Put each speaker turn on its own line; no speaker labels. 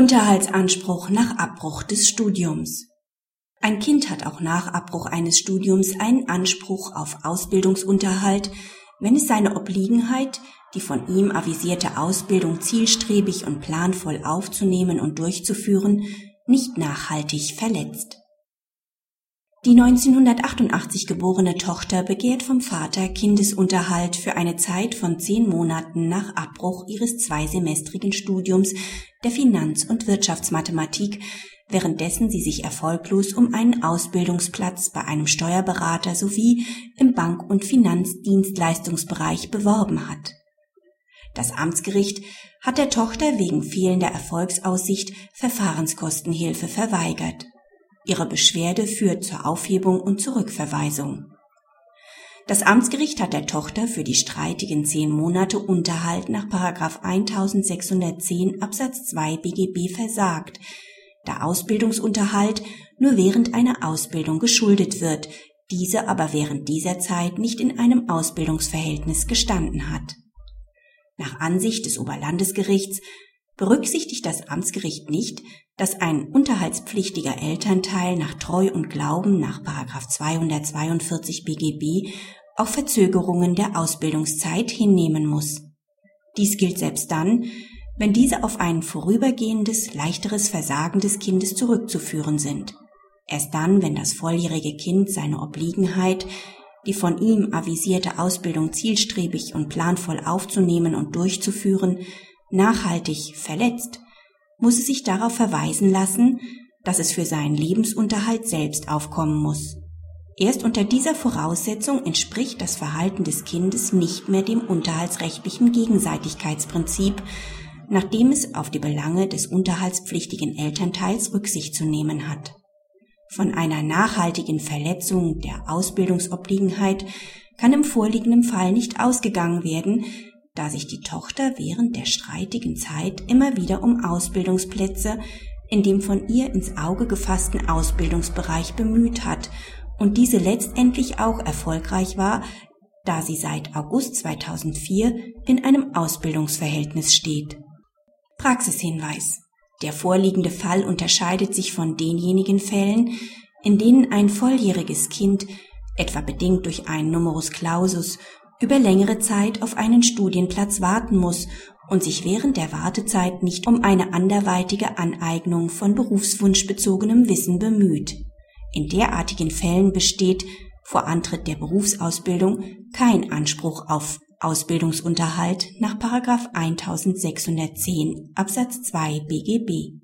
Unterhaltsanspruch nach Abbruch des Studiums. Ein Kind hat auch nach Abbruch eines Studiums einen Anspruch auf Ausbildungsunterhalt, wenn es seine Obliegenheit, die von ihm avisierte Ausbildung zielstrebig und planvoll aufzunehmen und durchzuführen, nicht nachhaltig verletzt. Die 1988 geborene Tochter begehrt vom Vater Kindesunterhalt für eine Zeit von zehn Monaten nach Abbruch ihres zweisemestrigen Studiums der Finanz- und Wirtschaftsmathematik, währenddessen sie sich erfolglos um einen Ausbildungsplatz bei einem Steuerberater sowie im Bank- und Finanzdienstleistungsbereich beworben hat. Das Amtsgericht hat der Tochter wegen fehlender Erfolgsaussicht Verfahrenskostenhilfe verweigert. Ihre Beschwerde führt zur Aufhebung und Zurückverweisung. Das Amtsgericht hat der Tochter für die streitigen zehn Monate Unterhalt nach 1610 Absatz 2 BGB versagt, da Ausbildungsunterhalt nur während einer Ausbildung geschuldet wird, diese aber während dieser Zeit nicht in einem Ausbildungsverhältnis gestanden hat. Nach Ansicht des Oberlandesgerichts berücksichtigt das Amtsgericht nicht, dass ein unterhaltspflichtiger Elternteil nach Treu und Glauben nach 242 BGB auch Verzögerungen der Ausbildungszeit hinnehmen muss. Dies gilt selbst dann, wenn diese auf ein vorübergehendes, leichteres Versagen des Kindes zurückzuführen sind. Erst dann, wenn das volljährige Kind seine Obliegenheit, die von ihm avisierte Ausbildung zielstrebig und planvoll aufzunehmen und durchzuführen, nachhaltig verletzt, muss es sich darauf verweisen lassen, dass es für seinen Lebensunterhalt selbst aufkommen muss. Erst unter dieser Voraussetzung entspricht das Verhalten des Kindes nicht mehr dem unterhaltsrechtlichen Gegenseitigkeitsprinzip, nachdem es auf die Belange des unterhaltspflichtigen Elternteils Rücksicht zu nehmen hat. Von einer nachhaltigen Verletzung der Ausbildungsobliegenheit kann im vorliegenden Fall nicht ausgegangen werden, da sich die Tochter während der streitigen Zeit immer wieder um Ausbildungsplätze in dem von ihr ins Auge gefassten Ausbildungsbereich bemüht hat und diese letztendlich auch erfolgreich war, da sie seit August 2004 in einem Ausbildungsverhältnis steht. Praxishinweis. Der vorliegende Fall unterscheidet sich von denjenigen Fällen, in denen ein volljähriges Kind, etwa bedingt durch einen Numerus Clausus, über längere Zeit auf einen Studienplatz warten muss und sich während der Wartezeit nicht um eine anderweitige Aneignung von berufswunschbezogenem Wissen bemüht. In derartigen Fällen besteht vor Antritt der Berufsausbildung kein Anspruch auf Ausbildungsunterhalt nach 1610 Absatz 2 BGB